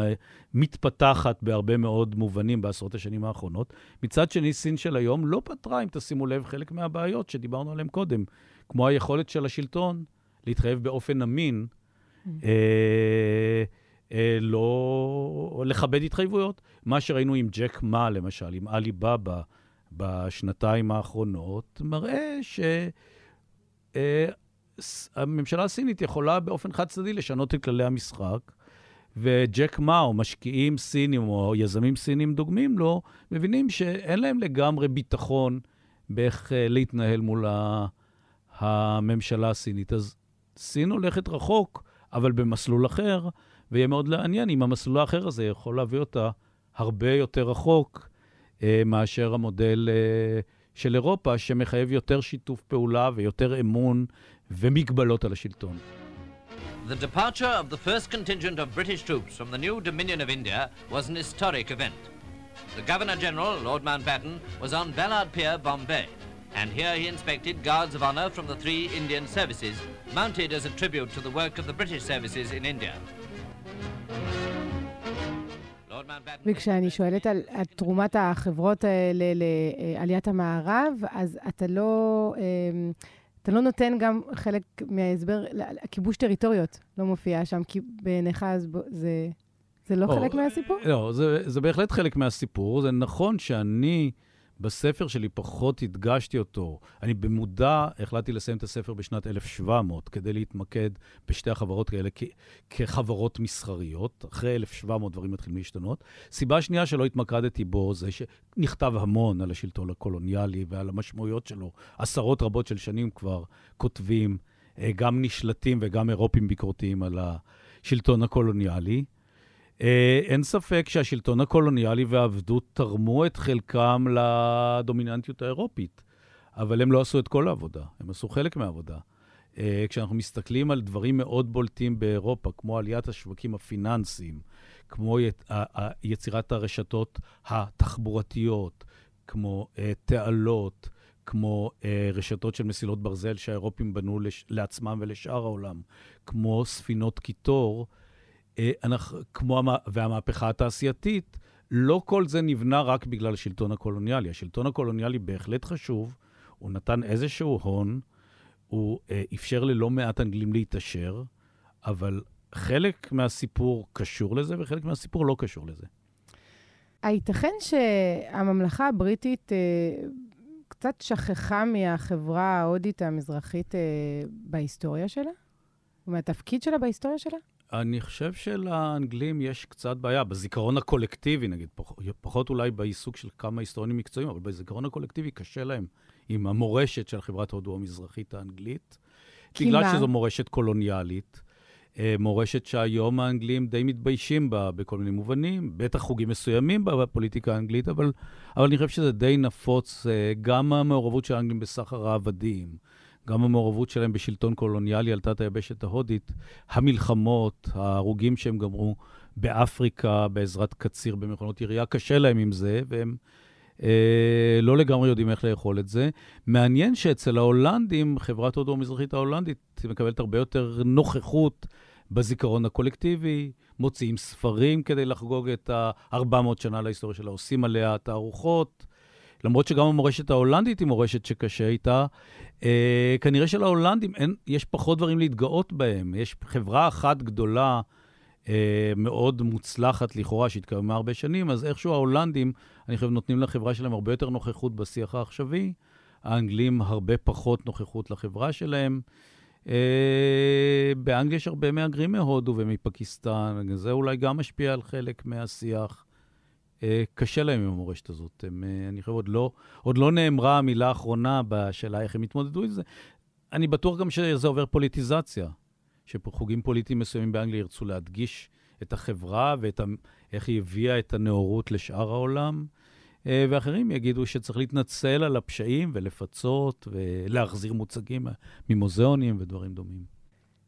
S2: מתפתחת בהרבה מאוד מובנים בעשרות השנים האחרונות. מצד שני, סין של היום לא פתרה, אם תשימו לב, חלק מהבעיות שדיברנו עליהן קודם, כמו היכולת של השלטון להתחייב באופן אמין, mm. אה, אה, לא לכבד התחייבויות. מה שראינו עם ג'ק מה, למשל, עם עלי בבא בשנתיים האחרונות, מראה ש... אה, הממשלה הסינית יכולה באופן חד-צדדי לשנות את כללי המשחק, וג'ק מה, או משקיעים סינים, או יזמים סינים דוגמים לו, מבינים שאין להם לגמרי ביטחון באיך אה, להתנהל מול הממשלה הסינית. אז סין הולכת רחוק, אבל במסלול אחר, ויהיה מאוד לעניין אם המסלול האחר הזה יכול להביא אותה הרבה יותר רחוק אה, מאשר המודל אה, של אירופה, שמחייב יותר שיתוף פעולה ויותר אמון ומגבלות על השלטון.
S3: The departure of the first contingent of British troops from the new Dominion of India was an historic event. The Governor General, Lord Mountbatten, was on Ballard Pier, Bombay, and here he inspected guards of honor from the three Indian services, mounted as a tribute to the work of the British services in India.
S1: וכשאני שואלת על, על תרומת החברות האלה לעליית המערב, אז אתה לא... אתה לא נותן גם חלק מההסבר, כיבוש טריטוריות לא מופיע שם, כי בעיניך זה, זה לא, לא חלק מהסיפור?
S2: לא, זה, זה בהחלט חלק מהסיפור. זה נכון שאני... בספר שלי פחות הדגשתי אותו. אני במודע החלטתי לסיים את הספר בשנת 1700 כדי להתמקד בשתי החברות האלה כ- כחברות מסחריות. אחרי 1700 דברים מתחילים להשתנות. סיבה שנייה שלא התמקדתי בו זה שנכתב המון על השלטון הקולוניאלי ועל המשמעויות שלו. עשרות רבות של שנים כבר כותבים, אה, גם נשלטים וגם אירופים ביקורתיים על השלטון הקולוניאלי. אה, אין ספק שהשלטון הקולוניאלי והעבדות תרמו את חלקם לדומיננטיות האירופית, אבל הם לא עשו את כל העבודה, הם עשו חלק מהעבודה. אה, כשאנחנו מסתכלים על דברים מאוד בולטים באירופה, כמו עליית השווקים הפיננסיים, כמו יצירת הרשתות התחבורתיות, כמו אה, תעלות, כמו רשתות של מסילות ברזל שהאירופים בנו לעצמם ולשאר העולם, כמו ספינות קיטור, אה, אנחנו, כמו, והמהפכה התעשייתית, לא כל זה נבנה רק בגלל השלטון הקולוניאלי. השלטון הקולוניאלי בהחלט חשוב, הוא נתן איזשהו הון, הוא אה, אפשר ללא מעט אנגלים להתעשר, אבל חלק מהסיפור קשור לזה וחלק מהסיפור לא קשור לזה.
S1: הייתכן שהממלכה הבריטית אה, קצת שכחה מהחברה ההודית המזרחית אה, בהיסטוריה שלה? ומהתפקיד שלה בהיסטוריה שלה?
S2: אני חושב שלאנגלים יש קצת בעיה, בזיכרון הקולקטיבי, נגיד, פח, פחות אולי בעיסוק של כמה היסטוריונים מקצועיים, אבל בזיכרון הקולקטיבי קשה להם עם המורשת של חברת הודו המזרחית האנגלית. בגלל מה? שזו מורשת קולוניאלית, אה, מורשת שהיום האנגלים די מתביישים בה בכל מיני מובנים, בטח חוגים מסוימים בפוליטיקה האנגלית, אבל, אבל אני חושב שזה די נפוץ, אה, גם המעורבות של האנגלים בסחר העבדים, גם המעורבות שלהם בשלטון קולוניאלי על תת היבשת ההודית, המלחמות, ההרוגים שהם גמרו באפריקה בעזרת קציר במכונות ירייה, קשה להם עם זה, והם אה, לא לגמרי יודעים איך לאכול את זה. מעניין שאצל ההולנדים, חברת הודו המזרחית ההולנדית מקבלת הרבה יותר נוכחות בזיכרון הקולקטיבי, מוציאים ספרים כדי לחגוג את ה-400 שנה להיסטוריה שלה, עושים עליה תערוכות. למרות שגם המורשת ההולנדית היא מורשת שקשה איתה, אה, כנראה שלהולנדים אין, יש פחות דברים להתגאות בהם. יש חברה אחת גדולה, אה, מאוד מוצלחת לכאורה, שהתקיימה הרבה שנים, אז איכשהו ההולנדים, אני חושב, נותנים לחברה שלהם הרבה יותר נוכחות בשיח העכשווי. האנגלים, הרבה פחות נוכחות לחברה שלהם. אה, באנגליה יש הרבה מהגרים מהודו ומפקיסטן, זה אולי גם משפיע על חלק מהשיח. אה, קשה להם עם המורשת הזאת. הם, אה, אני חושב, עוד לא, עוד לא נאמרה המילה האחרונה בשאלה איך הם התמודדו עם זה. אני בטוח גם שזה עובר פוליטיזציה, שחוגים פוליטיים מסוימים באנגליה ירצו להדגיש את החברה ואיך היא הביאה את הנאורות לשאר העולם, אה, ואחרים יגידו שצריך להתנצל על הפשעים ולפצות ולהחזיר מוצגים ממוזיאונים ודברים דומים.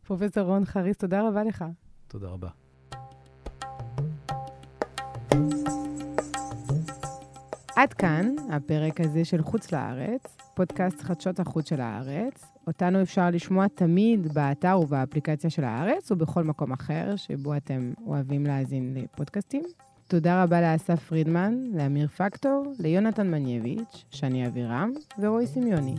S1: פרופ' רון חריס, תודה רבה לך.
S2: תודה רבה.
S1: עד כאן הפרק הזה של חוץ לארץ, פודקאסט חדשות החוץ של הארץ. אותנו אפשר לשמוע תמיד באתר ובאפליקציה של הארץ, ובכל מקום אחר שבו אתם אוהבים להאזין לפודקאסטים. תודה רבה לאסף פרידמן, לאמיר פקטור, ליונתן מנייביץ', שני אבירם ורועי סמיוני.